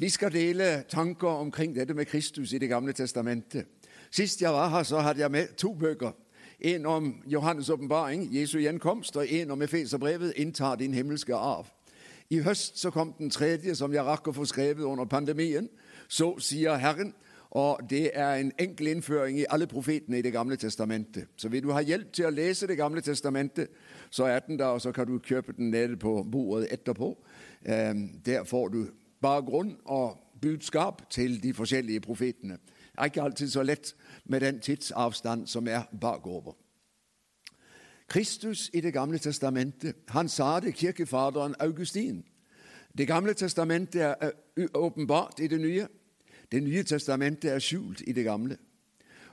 Vi skal dele tanker omkring dette med Kristus i Det gamle testamentet. Sist jeg var her, så hadde jeg med to bøker. En om Johannes' åpenbaring, Jesu gjenkomst, og en om Efeserbrevet, 'Inntar din himmelske arv'. I høst så kom den tredje, som jeg rakk å få skrevet under pandemien. Så sier Herren. Og Det er en enkel innføring i alle profetene i Det gamle testamentet. Så vil du ha hjelp til å lese Det gamle testamentet, så er den der, og så kan du kjøpe den nede på bordet etterpå. Der får du bakgrunn og budskap til de forskjellige profetene. Det er ikke alltid så lett med den tidsavstand som er bakover. Kristus i Det gamle testamentet, han sa det, kirkefaderen Augustin. Det gamle testamentet er åpenbart i det nye. Det nye testamentet er skjult i det gamle.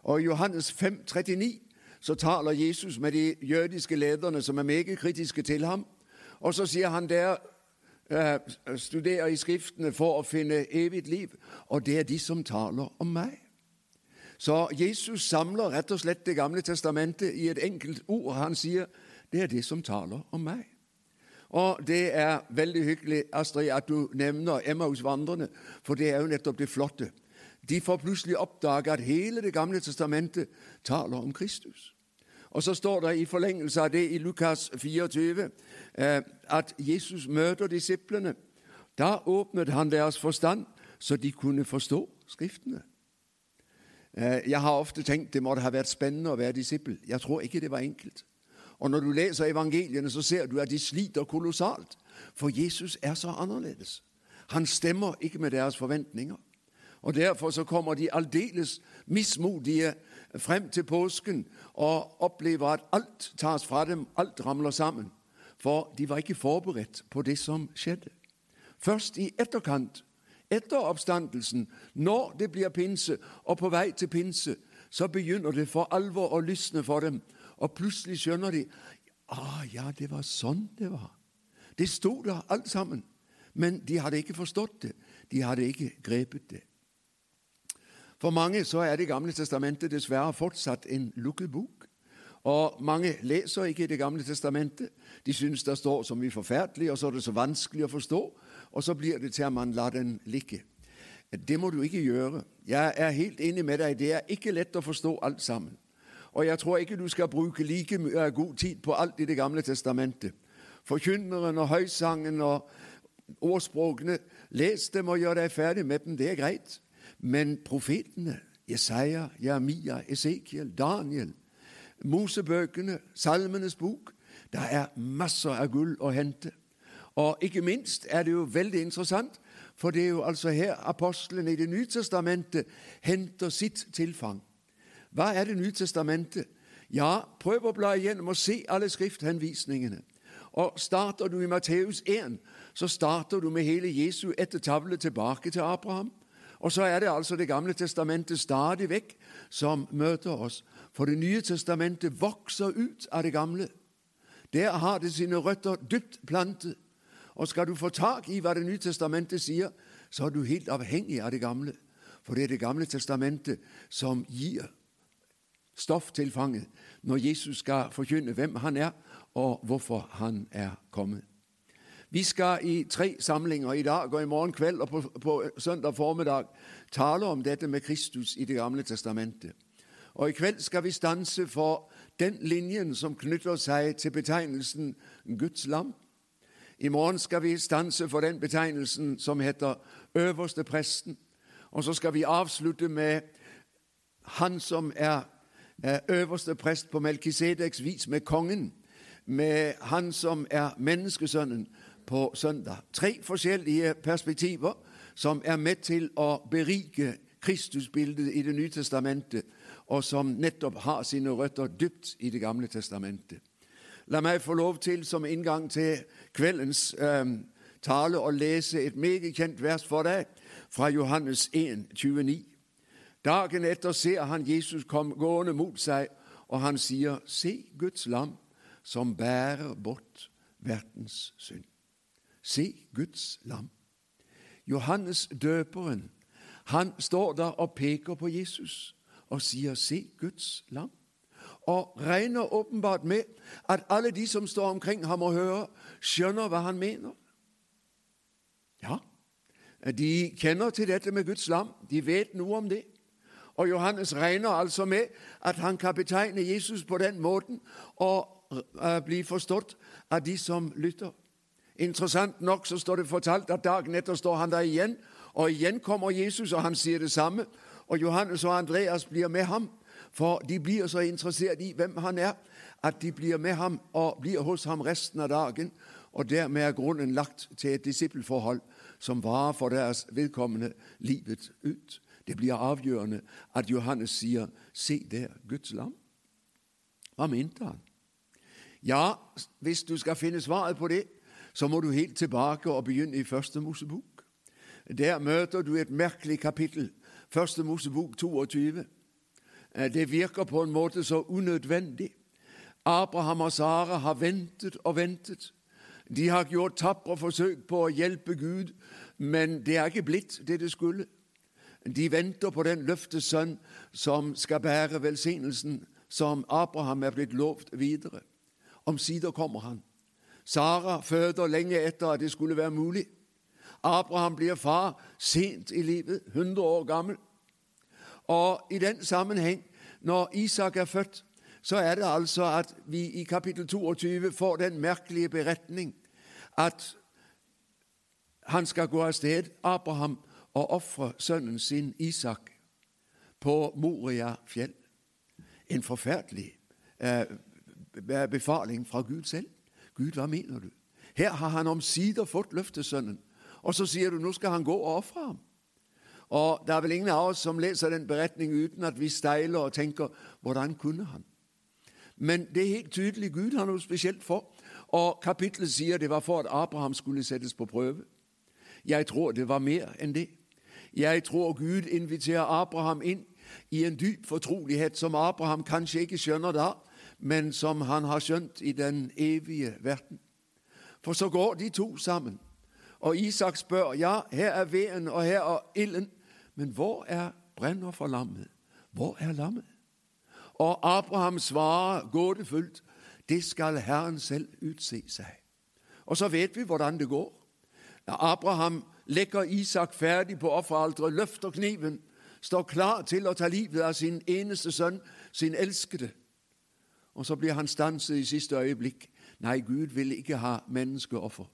Og I Johannes 5, 39 så taler Jesus med de jødiske lederne som er meget kritiske til ham. Og så sier han der studerer i Skriftene for å finne evig liv, og det er de som taler om meg. Så Jesus samler rett og slett Det gamle testamentet i et enkelt ord. Han sier det er de som taler om meg. Og Det er veldig hyggelig Astrid, at du nevner Emmaus-vandrerne, for det er jo nettopp det flotte. De får plutselig oppdage at hele Det gamle testamentet taler om Kristus. Og Så står det i forlengelse av det i Lukas 24 eh, at Jesus møter disiplene. Da åpnet han deres forstand, så de kunne forstå Skriftene. Eh, jeg har ofte tenkt det måtte ha vært spennende å være disippel. Jeg tror ikke det var enkelt. Og Når du leser evangeliene, så ser du at de sliter kolossalt. For Jesus er så annerledes. Han stemmer ikke med deres forventninger. Og Derfor så kommer de aldeles mismodige frem til påsken og opplever at alt tas fra dem, alt ramler sammen. For de var ikke forberedt på det som skjedde. Først i etterkant, etter oppstandelsen, når det blir pinse, og på vei til pinse, så begynner det for alvor å lysne for dem. Og plutselig skjønner de ah, ja, det var sånn det var. Det sto der alt sammen. Men de hadde ikke forstått det. De hadde ikke grepet det. For mange så er Det gamle testamentet dessverre fortsatt en lukket bok. Og Mange leser ikke Det gamle testamentet. De syns det står så mye forferdelig, og så er det så vanskelig å forstå. Og så blir det til at man lar den ligge. Det må du ikke gjøre. Jeg er helt enig med deg. Det er ikke lett å forstå alt sammen. Og jeg tror ikke du skal bruke like mye god tid på alt i Det gamle testamentet. Forkynneren og høysangen og ordspråkene, les dem og gjør deg ferdig med dem. Det er greit. Men profetene, Jesaja, Jeremia, Esekiel, Daniel, Mosebøkene, Salmenes bok Det er masser av gull å hente. Og ikke minst er det jo veldig interessant, for det er jo altså her apostlene i Det nye testamentet henter sitt tilfang. Hva er Det nye testamentet? Ja, prøv å bla igjennom og se alle skrifthenvisningene. Og Starter du i Matteus 1, så starter du med hele Jesu etter tavle tilbake til Abraham. Og så er det altså Det gamle testamentet stadig vekk som møter oss. For Det nye testamentet vokser ut av det gamle. Der har det sine røtter dypt plantet. Og skal du få tak i hva Det nye testamentet sier, så er du helt avhengig av det gamle. For det er Det gamle testamentet som gir stoff til fanget når Jesus skal forkynne hvem han er, og hvorfor han er kommet. Vi skal i tre samlinger i dag og i morgen kveld og på, på søndag formiddag tale om dette med Kristus i Det gamle testamentet. Og I kveld skal vi stanse for den linjen som knytter seg til betegnelsen Guds lam. I morgen skal vi stanse for den betegnelsen som heter øverste presten. Og så skal vi avslutte med han som er øverste prest på Melkisedeks vis, med kongen, med han som er menneskesønnen, på søndag. Tre forskjellige perspektiver som er med til å berike Kristusbildet i Det nye testamentet, og som nettopp har sine røtter dypt i Det gamle testamentet. La meg få lov til, som inngang til kveldens eh, tale, å lese et meget kjent vers for deg fra Johannes 1, 29. Dagen etter ser han Jesus kom gående mot seg, og han sier, Se Guds lam som bærer bort verdens synd. Se Guds lam. Johannes døperen han står der og peker på Jesus og sier 'Se Guds lam', og regner åpenbart med at alle de som står omkring ham og hører, skjønner hva han mener. Ja, De kjenner til dette med Guds lam. De vet noe om det. Og Johannes regner altså med at han kan betegne Jesus på den måten og uh, bli forstått av de som lytter. Interessant nok så står det fortalt at dagen etter står han der igjen, og igjen kommer Jesus, og han sier det samme. Og Johannes og Andreas blir med ham, for de blir så interessert i hvem han er, at de blir med ham og blir hos ham resten av dagen. Og dermed er grunnen lagt til et disippelforhold som varer for deres vedkommende livet ut. Det blir avgjørende at Johannes sier 'Se der, Guds lam'. Hva mente han? Ja, hvis du skal finne svaret på det, så må du helt tilbake og begynne i Første Mosebok. Der møter du et merkelig kapittel, Første Mosebok 22. Eh, det virker på en måte så unødvendig. Abraham og Sara har ventet og ventet. De har gjort tapre forsøk på å hjelpe Gud, men det er ikke blitt det det skulle. De venter på den løftes sønn som skal bære velsignelsen som Abraham er blitt lovt videre. Omsider kommer han. Sara føder lenge etter at det skulle være mulig. Abraham blir far sent i livet, 100 år gammel. Og i den sammenheng, når Isak er født, så er det altså at vi i kapittel 22 får den merkelige beretning at han skal gå av sted, Abraham, og ofre sønnen sin Isak på Moria fjell. En forferdelig eh, befaling fra Gud selv. Gud, hva mener du? Her har han omsider fått løftesønnen, og så sier du nå skal han gå og ofre ham. Og Det er vel ingen av oss som leser den beretningen uten at vi steiler og tenker hvordan kunne han? Men det er helt tydelig Gud har noe spesielt for. Og kapittelet sier det var for at Abraham skulle settes på prøve. Jeg tror det var mer enn det. Jeg tror Gud inviterer Abraham inn i en dyp fortrolighet som Abraham kanskje ikke skjønner da, men som han har skjønt i den evige verden. For så går de to sammen, og Isak spør, ja, her er veden og her er ilden, men hvor er brenner for lammet? Hvor er lammet? Og Abraham svarer gådefullt, det skal Herren selv utse seg. Og så vet vi hvordan det går. Abraham legger Isak ferdig på offeralteret, løfter kniven, står klar til å ta livet av sin eneste sønn, sin elskede. Og så blir han stanset i siste øyeblikk. Nei, Gud vil ikke ha menneskeoffer.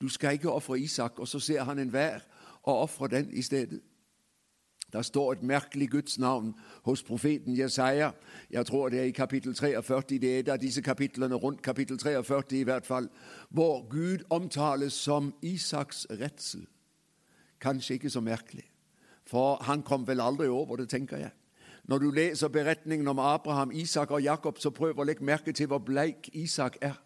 Du skal ikke ofre Isak. Og så ser han enhver og ofrer den i stedet. Der står et merkelig Guds navn hos profeten Jesaja. Jeg tror det er i kapittel 43. Det er et av disse kapitlene rundt kapittel 43 i hvert fall, hvor Gud omtales som Isaks redsel. Kanskje ikke så merkelig, for han kom vel aldri over det, tenker jeg. Når du leser beretningen om Abraham, Isak og Jakob, så prøv å legge merke til hvor bleik Isak er.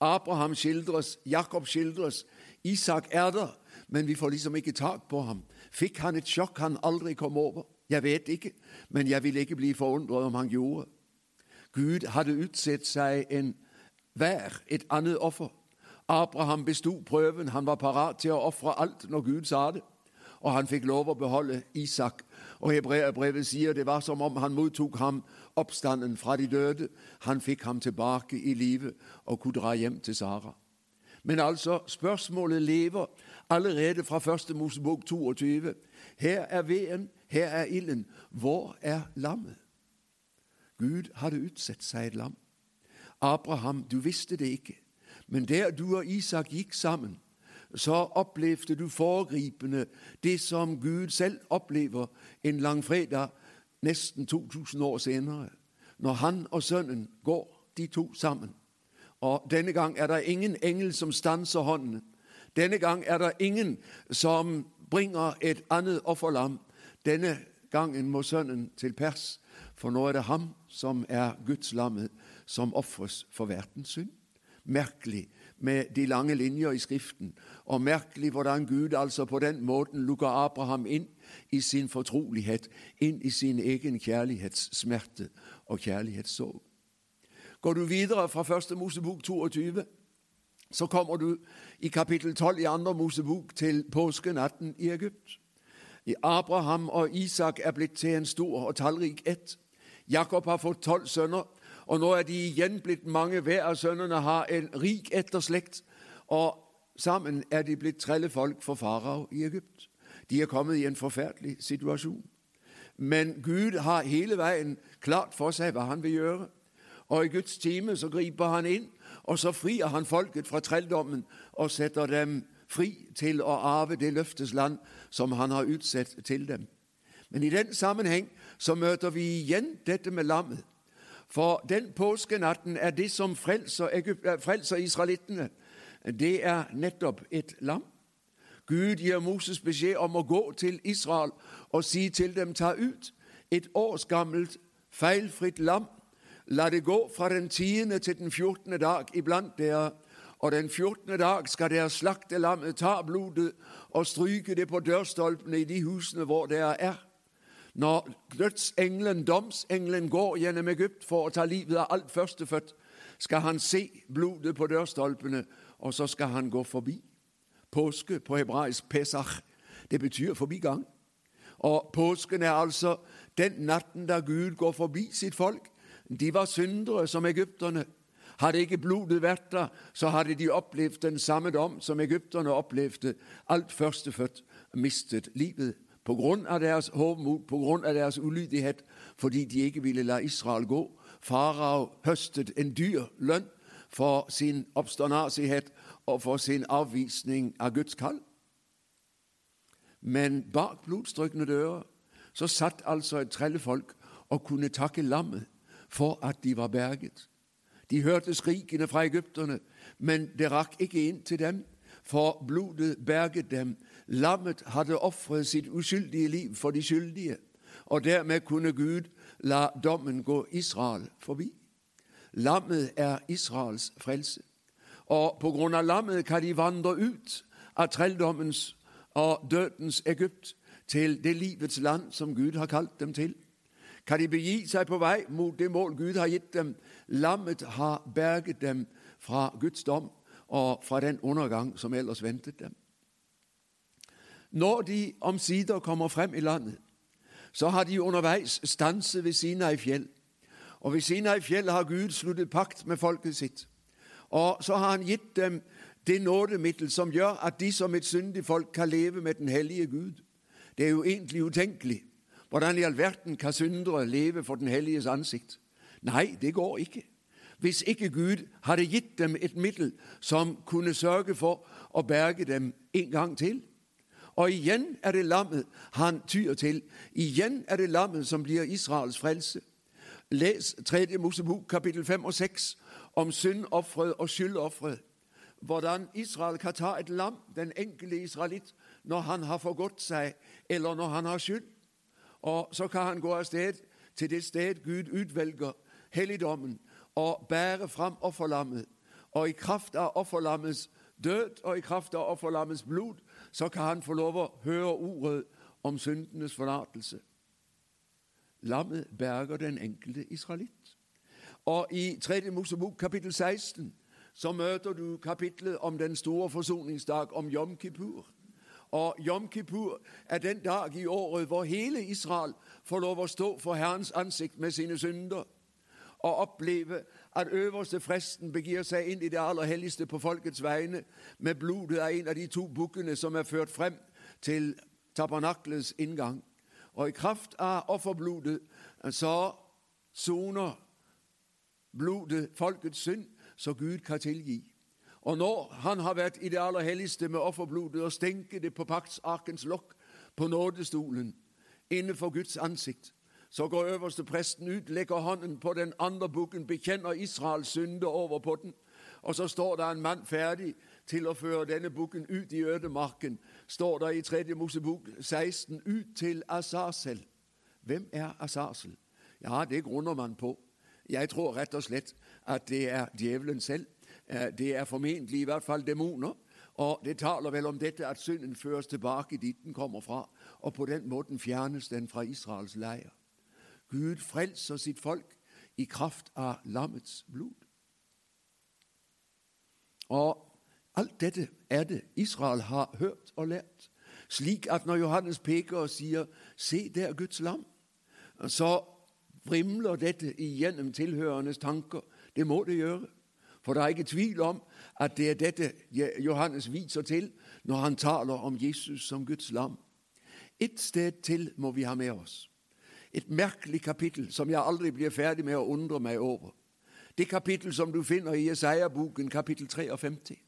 Abraham skildres, Jakob skildres, Isak er der, men vi får liksom ikke tak på ham. Fikk han et sjokk han aldri kom over? Jeg vet ikke, men jeg vil ikke bli forundret om han gjorde. Gud hadde utsett seg en hver et annet offer. Abraham besto prøven. Han var parat til å ofre alt når Gud sa det. Og han fikk lov å beholde Isak. Og Hebreabrevet sier det var som om han mottok ham oppstanden fra de døde. Han fikk ham tilbake i livet og kunne dra hjem til Sara. Men altså, spørsmålet lever allerede fra første Mosebok 22. Her er veden, her er ilden. Hvor er lammet? Gud hadde utsett seg et lam. Abraham, du visste det ikke, men der du og Isak gikk sammen, så opplevde du foregripende det som Gud selv opplever en langfredag nesten 2000 år senere, når han og sønnen går, de to sammen. Og Denne gang er der ingen engel som stanser hånden. Denne gang er der ingen som bringer et annet offerlam. Denne gangen må sønnen til pers, for nå er det ham som er Guds lammet, som ofres for verdens synd. Merkelig med de lange linjer i Skriften, og merkelig hvordan Gud altså på den måten lukker Abraham inn i sin fortrolighet, inn i sin egen kjærlighetssmerte og kjærlighetssorg. Går du videre fra 1. Mosebok 22, så kommer du i kapittel 12 i 2. Mosebok til påskenatten i Egypt. Abraham og Isak er blitt til en stor og tallrik ett. Jakob har fått tolv sønner, og nå er de igjen blitt mange. Hver av sønnene har en rik etterslekt, og sammen er de blitt trelle folk for farao i Egypt. De er kommet i en forferdelig situasjon. Men Gud har hele veien klart for seg hva han vil gjøre. Og i Guds time så griper han inn, og så frier han folket fra trelldommen og setter dem fri til å arve det løftes land som han har utsett til dem. Men i den sammenheng så møter vi igjen dette med lammet. For den påskenatten er det som frelser, eh, frelser israelittene. Det er nettopp et lam. Gud gir Moses beskjed om å gå til Israel og si til dem ta ut et års gammelt, feilfritt lam. La det gå fra den tiende til den fjortende dag iblant dere, og den fjortende dag skal dere slakte lammet, ta blodet og stryke det på dørstolpene i de husene hvor dere er. Når dødsengelen, domsengelen, går gjennom Egypt for å ta livet av alt førstefødt, skal han se blodet på dørstolpene, og så skal han gå forbi. Påske på hebraisk Pesach, det betyr forbigang. Og påsken er altså den natten da Gud går forbi sitt folk. De var syndere som egypterne. Hadde ikke blodet vært der, så hadde de opplevd den samme dom som egypterne opplevde. Alt førstefødt mistet livet av deres hovmod, av deres ulydighet, fordi de ikke ville la Israel gå. Farao høstet en dyr lønn for sin oppstandasighet og for sin avvisning av Guds kall. Men bak blodstrøkne dører så satt altså et trellefolk og kunne takke lammet for at de var berget. De hørte skrikene fra egypterne, men det rakk ikke inn til dem, for blodet berget dem. Lammet hadde ofret sitt uskyldige liv for de skyldige, og dermed kunne Gud la dommen gå Israel forbi. Lammet er Israels frelse. Og på grunn av lammet kan de vandre ut av trelldommens og dødens Egypt til det livets land som Gud har kalt dem til. Kan de begi seg på vei mot det mål Gud har gitt dem? Lammet har berget dem fra Guds dom og fra den undergang som ellers ventet dem. Når de omsider kommer frem i landet, så har de underveis stanset ved Sinai fjell. Og ved Sinai fjell har Gud sluttet pakt med folket sitt. Og så har han gitt dem det nådemiddel som gjør at de som et syndig folk kan leve med den hellige Gud. Det er jo egentlig utenkelig. Hvordan i all verden kan syndere leve for den helliges ansikt? Nei, det går ikke. Hvis ikke Gud hadde gitt dem et middel som kunne sørge for å berge dem en gang til. Og igjen er det lammet han tyr til. Igjen er det lammet som blir Israels frelse. Les 3. Mosebok kapittel 5 og 6 om syndofferet og skyldofferet. Hvordan Israel kan ta et lam, den enkelte israelitt, når han har forgått seg, eller når han har skyld. Og så kan han gå av sted til det sted Gud utvelger, helligdommen, og bære fram offerlammet. Og i kraft av offerlammets død og i kraft av offerlammets blod, så kan han få lov å høre ordet om syndenes forlatelse. Lammet berger den enkelte israelitt. Og i 3. Mosebok kapittel 16 så møter du kapitlet om den store forsoningsdag, om Jom Kippur. Og Jom Kippur er den dag i året hvor hele Israel får lov å stå for Herrens ansikt med sine synder og oppleve at øverste fresten begir seg inn i det aller helligste på folkets vegne med blodet av en av de to bukkene som er ført frem til tabernaklets inngang. Og i kraft av offerblodet så soner blodet folkets synd, så Gud kan tilgi. Og når han har vært i det aller helligste med offerblodet og stenker det på paktsarkens lokk på nådestolen innenfor Guds ansikt, så går øverste presten ut, legger hånden på den andre bukken, bekjenner Israels synde over på den, og så står det en mann ferdig til å føre denne bukken ut i ødemarken, står det i 3. Mosebok 16, ut til Asarsel. Hvem er Asarsel? Ja, det grunner man på. Jeg tror rett og slett at det er djevelen selv. Eh, det er formentlig i hvert fall demoner. Og det taler vel om dette at synden føres tilbake dit den kommer fra, og på den måten fjernes den fra Israels leir. Gud frelser sitt folk i kraft av lammets blod. Og alt dette er det Israel har hørt og lært, slik at når Johannes peker og sier 'Se, det er Guds lam', så vrimler dette igjennom tilhørendes tanker. Det må det gjøre. For det er ikke tvil om at det er dette Johannes viser til når han taler om Jesus som Guds lam. Et sted til må vi ha med oss. Et merkelig kapittel som jeg aldri blir ferdig med å undre meg over. Det kapittel som du finner i Jesaja-boken, kapittel 53.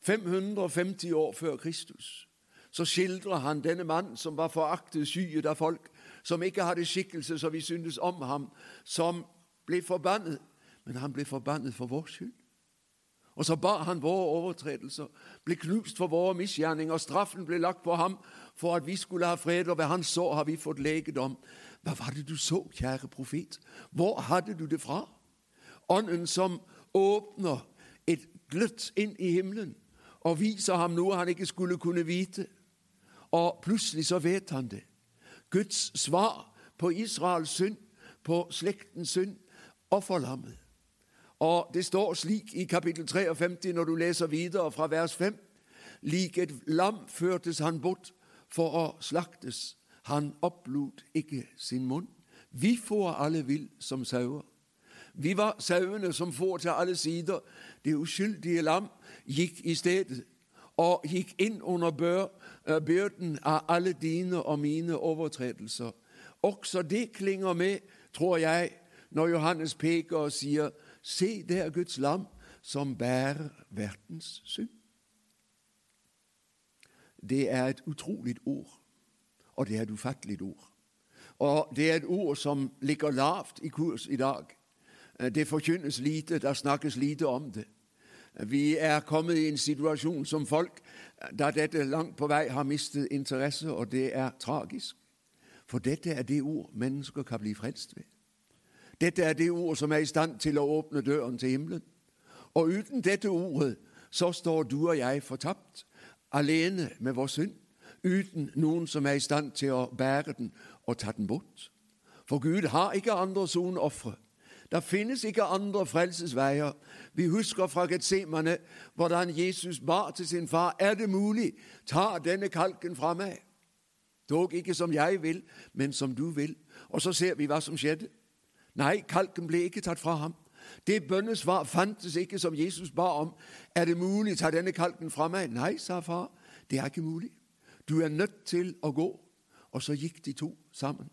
550 år før Kristus så skildrer han denne mannen som var foraktet, skyet av folk, som ikke hadde skikkelse så vi syntes om ham, som ble forbannet. Men han ble forbannet for vår skyld. Og så bar han våre overtredelser, ble knust for våre misgjerninger. Straffen ble lagt på ham for at vi skulle ha fred, og ved hans sår har vi fått legedom. Hva var det du så, kjære profet? Hvor hadde du det fra? Ånden som åpner et gløtt inn i himmelen og viser ham noe han ikke skulle kunne vite. Og plutselig så vet han det. Guds svar på Israels synd, på slektens synd, offerlammet. Og det står slik i kapittel 53 når du leser videre fra vers 5. Lik et lam førtes han bort for å slaktes. Han opplot ikke sin munn. Vi får alle vill som sauer. Vi var sauene som får til alle sider. Det uskyldige lam gikk i stedet og gikk inn under eh, byrden av alle dine og mine overtredelser. Også det klinger med, tror jeg, når Johannes peker og sier Se, det er Guds lam som bærer verdens synd. Det er et utrolig ord, og det er et ufattelig ord. Og det er et ord som ligger lavt i kurs i dag. Det forkynnes lite, der snakkes lite om det. Vi er kommet i en situasjon som folk da dette langt på vei har mistet interesse, og det er tragisk. For dette er det ord mennesker kan bli frelst ved. Dette er det ord som er i stand til å åpne døren til himmelen. Og uten dette ordet så står du og jeg fortapt, alene med vår synd, uten noen som er i stand til å bære den og ta den bort. For Gud har ikke andre sonofre. Det finnes ikke andre frelsesveier. Vi husker fra Getsemane hvordan Jesus ba til sin far er det mulig, ta denne kalken fra meg. Dog ikke som jeg vil, men som du vil. Og så ser vi hva som skjedde. Nei, kalken ble ikke tatt fra ham. Det bønnesvar fantes ikke som Jesus ba om. Er det mulig, ta denne kalken fra meg? Nei, sa far, det er ikke mulig. Du er nødt til å gå. Og så gikk de to sammen.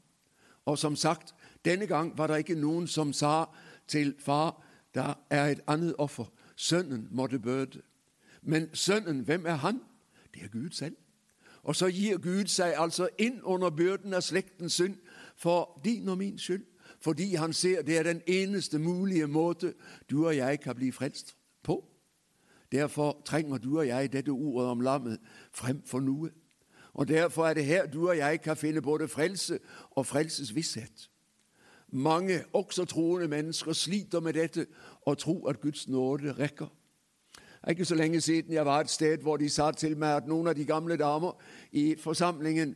Og som sagt, denne gang var det ikke noen som sa til far, der er et annet offer. Sønnen måtte bøte. Men sønnen, hvem er han? Det er Gud selv. Og så gir Gud seg altså inn under byrden av slektens synd for din og min skyld fordi han ser det er den eneste mulige måte du og jeg kan bli frelst på. Derfor trenger du og jeg dette ordet om lammet fremfor noe. Og Derfor er det her du og jeg kan finne både frelse og frelsesvisshet. Mange, også troende mennesker, sliter med dette og tror at Guds nåde rekker. Det er ikke så lenge siden jeg var et sted hvor de sa til meg at noen av de gamle damer i forsamlingen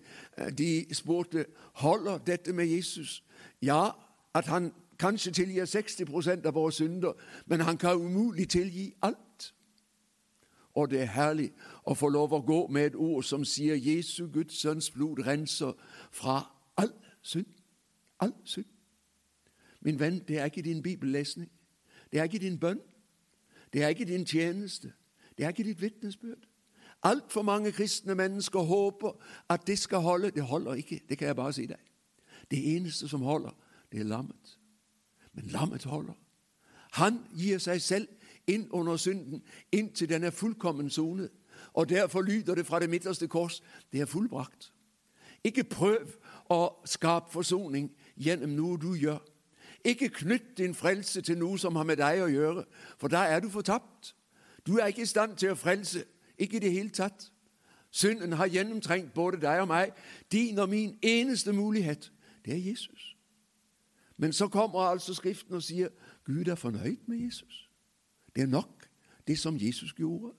de spurte holder dette med Jesus. Ja, at han kanskje tilgir 60% av våre synder, men han kan umulig tilgi alt. Og det er herlig å få lov å gå med et ord som sier Jesu Guds sønns blod renser fra all synd. All synd. Min venn, det er ikke din bibellesning. Det er ikke din bønn. Det er ikke din tjeneste. Det er ikke ditt vitnesbyrd. Altfor mange kristne mennesker håper at det skal holde. Det holder ikke. Det kan jeg bare si deg. Det eneste som holder, det er lammet. Men lammet holder. Han gir seg selv inn under synden, inntil den er fullkommen sonet. Og derfor lyder det fra det midterste kors det er fullbrakt. Ikke prøv å skape forsoning gjennom noe du gjør. Ikke knytt din frelse til noe som har med deg å gjøre, for da er du fortapt. Du er ikke i stand til å frelse, ikke i det hele tatt. Synden har gjennomtrengt både deg og meg. Din og min eneste mulighet, det er Jesus. Men så kommer altså Skriften og sier Gud er fornøyd med Jesus. Det er nok, det som Jesus gjorde.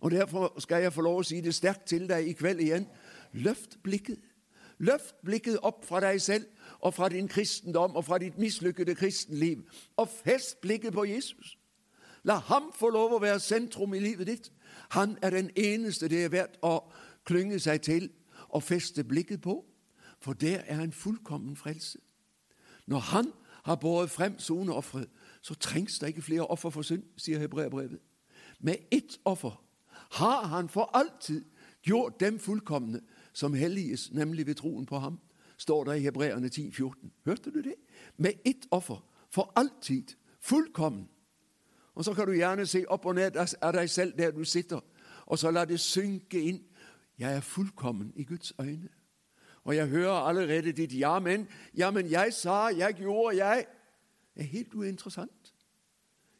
Og Derfor skal jeg få lov å si det sterkt til deg i kveld igjen. Løft blikket. Løft blikket opp fra deg selv og fra din kristendom og fra ditt mislykkede kristenliv, og fest blikket på Jesus. La ham få lov å være sentrum i livet ditt. Han er den eneste det er verdt å klynge seg til og feste blikket på, for der er en fullkommen frelse. Når han har båret frem soneofferet, så trengs det ikke flere offer for synd, sier hebreerbrevet. Med ett offer har han for alltid gjort dem fullkomne som helliges, nemlig ved troen på ham, står der i Hebreerne 10, 14. Hørte du det? Med ett offer, for alltid, fullkommen. Og så kan du gjerne se opp og ned av deg selv der du sitter, og så la det synke inn. Jeg er fullkommen i Guds øyne. Og jeg hører allerede ditt ja, men. Ja, men jeg sa, jeg gjorde, jeg. Det er helt uinteressant.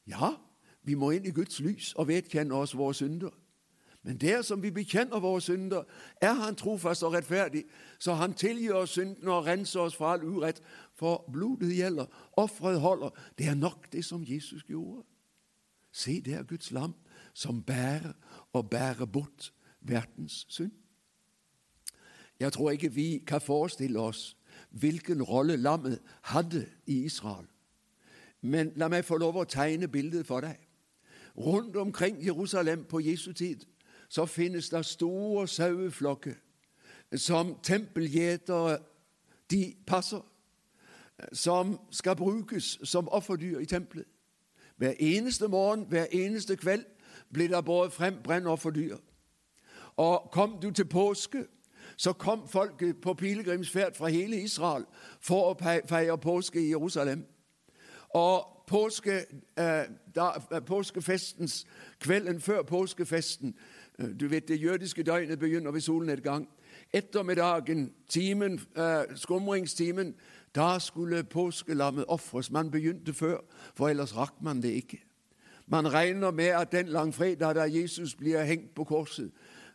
Ja, vi må inn i Guds lys og vedkjenne oss våre synder. Men der som vi bekjenner våre synder, er Han trofast og rettferdig, så Han tilgir oss syndene og renser oss fra all urett. For blodet gjelder, offeret holder. Det er nok det som Jesus gjorde. Se, det er Guds lam som bærer og bærer bort verdens synd. Jeg tror ikke vi kan forestille oss hvilken rolle lammet hadde i Israel. Men la meg få lov å tegne bildet for deg. Rundt omkring Jerusalem på Jesu tid så finnes det store saueflokker som tempelgjetere de passer, som skal brukes som offerdyr i tempelet. Hver eneste morgen, hver eneste kveld blir det båret frem brennofferdyr. Og kom du til påske, så kom folk på pilegrimsferd fra hele Israel for å feire påske i Jerusalem. Og påske, eh, da, påskefestens, kvelden før påskefesten Eh, du vet, Det jødiske døgnet begynner ved solnedgang. Ettermiddagen, timen, eh, skumringstimen, da skulle påskelammet ofres. Man begynte før, for ellers rakk man det ikke. Man regner med at den langfredag da Jesus blir hengt på korset,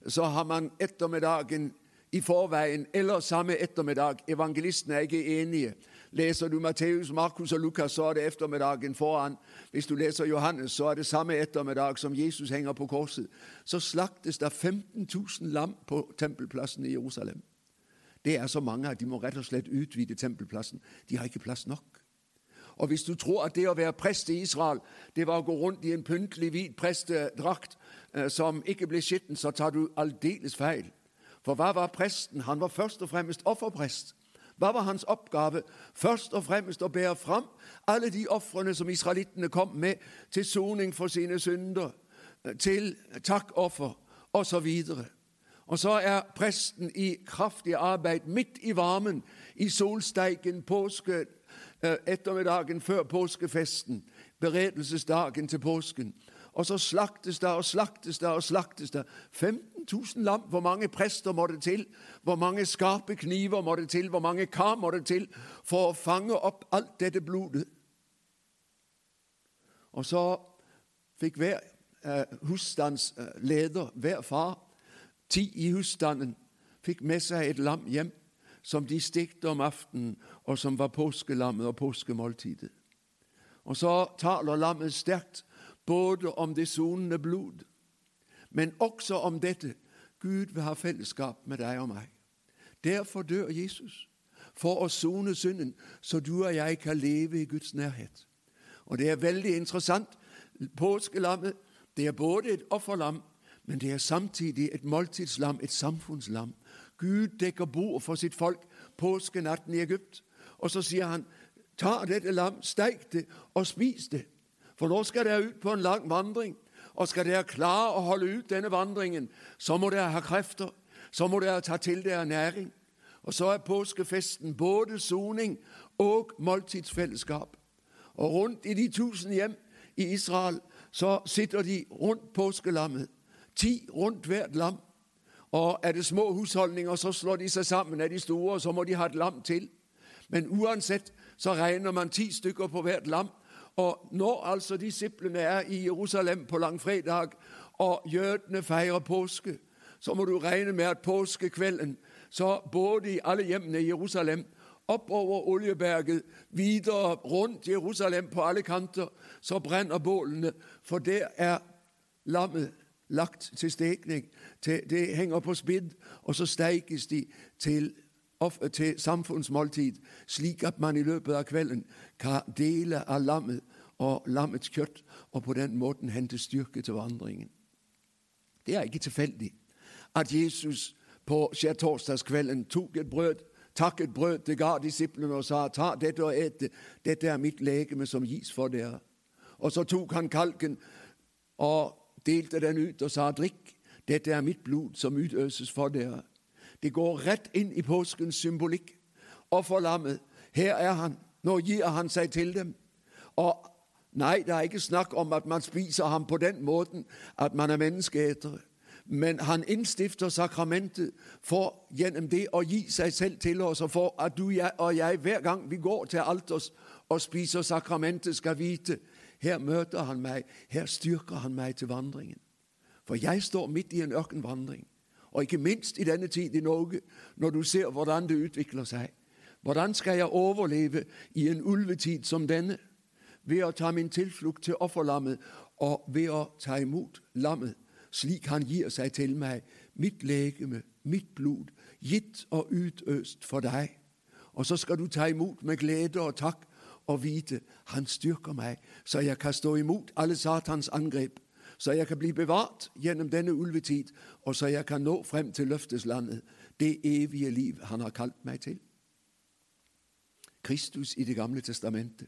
så har man ettermiddagen i forveien eller samme ettermiddag. Evangelistene er ikke enige. Leser du Matteus, Markus og Lukas, så er det ettermiddagen foran. Hvis du leser Johannes, så er det samme ettermiddag som Jesus henger på korset. Så slaktes det 15 000 lam på tempelplassen i Jerusalem. Det er så mange at de må rett og slett utvide tempelplassen. De har ikke plass nok. Og Hvis du tror at det å være prest i Israel det var å gå rundt i en pyntelig hvit prestedrakt eh, som ikke ble skitten, så tar du aldeles feil. For hva var presten? Han var først og fremst offerprest. Hva var hans oppgave? Først og fremst å bære fram alle de ofrene som israelittene kom med til soning for sine synder, til takkoffer osv. Og så er presten i kraftig arbeid midt i varmen, i solsteiken påske, eh, ettermiddagen før påskefesten, beredelsesdagen til påsken. Og så slaktes det og slaktes det og slaktes det. 15 000 lam. Hvor mange prester må det til? Hvor mange skarpe kniver må det til? Hvor mange kar må det til for å fange opp alt dette blodet? Og så fikk hver eh, husstands eh, hver far, ti i husstanden, fikk med seg et lam hjem som de stekte om aftenen, og som var påskelammet og påskemåltidet. Og så taler lammet sterkt både om det sonende blod, men også om dette Gud vil ha fellesskap med deg og meg. Derfor dør Jesus, for å sone synden, så du og jeg kan leve i Guds nærhet. Og Det er veldig interessant. Påskelammet det er både et offerlam, men det er samtidig et måltidslam, et samfunnslam. Gud dekker bord for sitt folk påskenatten i Egypt. Og så sier han, ta dette lam, steik det og spis det. For nå skal dere ut på en lang vandring. Og skal dere klare å holde ut denne vandringen, så må dere ha krefter. Så må dere ta til dere næring. Og så er påskefesten både soning og måltidsfellesskap. Og rundt i de tusen hjem i Israel så sitter de rundt påskelammet. Ti rundt hvert lam. Og er det små husholdninger, så slår de seg sammen. Er de store, så må de ha et lam til. Men uansett så regner man ti stykker på hvert lam. Og når altså disiplene er i Jerusalem på langfredag, og jødene feirer påske, så må du regne med at påskekvelden så både i alle hjemmene i Jerusalem, oppover Oljeberget, videre rundt Jerusalem på alle kanter, så brenner bålene, for der er lammet lagt til stekning. Det henger på spidd, og så steikes de til til samfunnsmåltid, slik at man i løpet av kvelden kan dele av lammet og lammets kjøtt, og på den måten hente styrke til vandringen. Det er ikke tilfeldig at Jesus på skjærtorsdagskvelden tok et brød, takket brød til ga disiplene og sa ta dette og et det, dette er mitt legeme som gis for dere. Og så tok han kalken og delte den ut og sa drikk, dette er mitt blod som utøses for dere. Det går rett inn i påskens symbolikk. Offerlammet, her er han. Nå gir han seg til dem. Og nei, det er ikke snakk om at man spiser ham på den måten at man er menneskeetere. Men han innstifter sakramentet for gjennom det å gi seg selv til oss, og for at du og jeg hver gang vi går til alters og spiser sakramentet, skal vite her møter han meg, her styrker han meg til vandringen. For jeg står midt i en ørkenvandring, og ikke minst i denne tid i Norge, når du ser hvordan det utvikler seg. Hvordan skal jeg overleve i en ulvetid som denne? Ved å ta min tilflukt til offerlammet og ved å ta imot lammet slik han gir seg til meg, mitt legeme, mitt blod, gitt og utøst for deg. Og så skal du ta imot med glede og takk og vite han styrker meg, så jeg kan stå imot alle Satans angrep, så jeg kan bli bevart gjennom denne ulvetid, og så jeg kan nå frem til løfteslandet, det evige liv han har kalt meg til. Kristus i Det gamle testamentet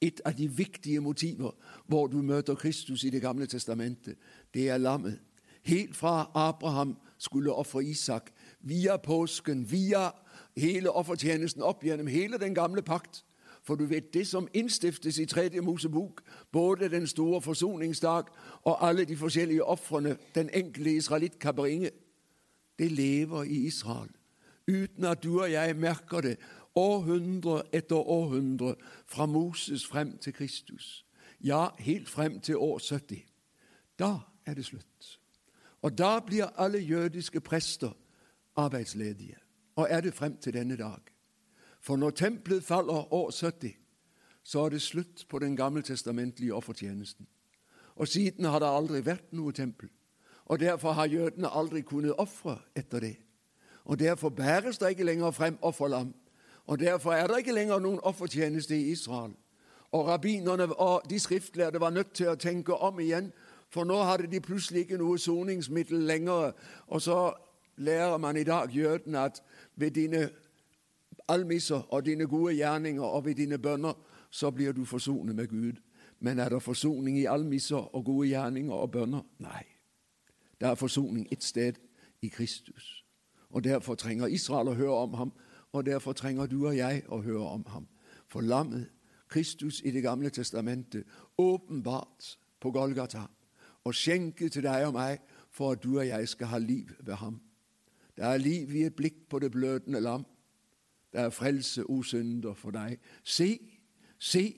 et av de viktige motiver hvor du møter Kristus i Det gamle testamentet, det er lammet. Helt fra Abraham skulle ofre Isak, via påsken, via hele offertjenesten opp gjennom hele den gamle pakt. For du vet, det som innstiftes i tredje Mosebok, både den store forsoningsdag og alle de forskjellige ofrene den enkelte israelitt kan bringe, det lever i Israel uten at du og jeg merker det århundre etter århundre, fra Moses frem til Kristus. Ja, helt frem til år 70. Da er det slutt. Og da blir alle jødiske prester arbeidsledige. Og er det frem til denne dag. For når tempelet faller år 70, så er det slutt på den gammeltestamentlige offertjenesten. Og siden har det aldri vært noe tempel. Og derfor har jødene aldri kunnet ofre etter det. Og derfor bæres det ikke lenger frem offerlam og Derfor er det ikke lenger noen offertjeneste i Israel. Og Rabbinerne og de skriftlærde var nødt til å tenke om igjen, for nå hadde de plutselig ikke noe soningsmiddel lenger. Og så lærer man i dag jødene at ved dine almisser og dine gode gjerninger og ved dine bønner, så blir du forsonet med Gud. Men er det forsoning i almisser og gode gjerninger og bønner? Nei. Det er forsoning ett sted i Kristus. Og Derfor trenger Israel å høre om ham og derfor trenger du og jeg å høre om ham. For lammet, Kristus i Det gamle testamentet, åpenbart på Golgata, og skjenket til deg og meg for at du og jeg skal ha liv ved ham. Det er liv i et blikk på det blødende lam. Det er frelse, o synder, for deg. Se, se,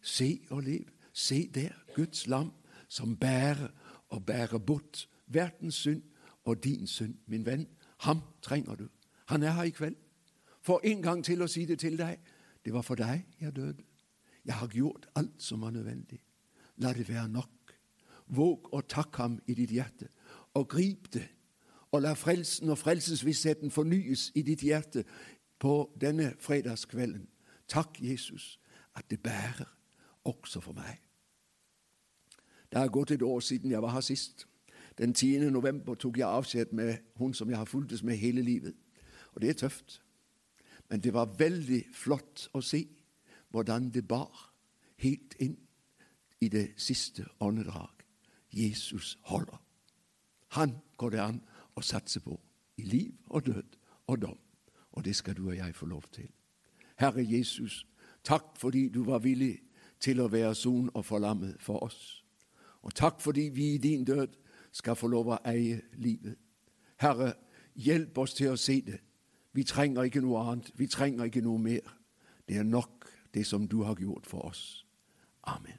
se og liv. Se der, Guds lam, som bærer og bærer bort verdens synd og din synd, min venn. Ham trenger du. Han er her i kveld for en gang til å si det til deg. Det var for deg jeg døde. Jeg har gjort alt som var nødvendig. La det være nok. Våg å takke ham i ditt hjerte, og grip det. Og la frelsen og frelsesvissheten fornyes i ditt hjerte på denne fredagskvelden. Takk, Jesus, at det bærer også for meg. Det er gått et år siden jeg var her sist. Den 10. november tok jeg avskjed med hun som jeg har fulgtes med hele livet. Og det er tøft. Men det var veldig flott å se hvordan det bar helt inn i det siste åndedrag. Jesus holder. Han går det an å satse på i liv og død og dom. Og det skal du og jeg få lov til. Herre Jesus, takk fordi du var villig til å være son og forlammet for oss. Og takk fordi vi i din død skal få lov å eie livet. Herre, hjelp oss til å se det vi trenger ikke noe annet. Vi trenger ikke noe mer. Det er nok, det som du har gjort for oss. Amen.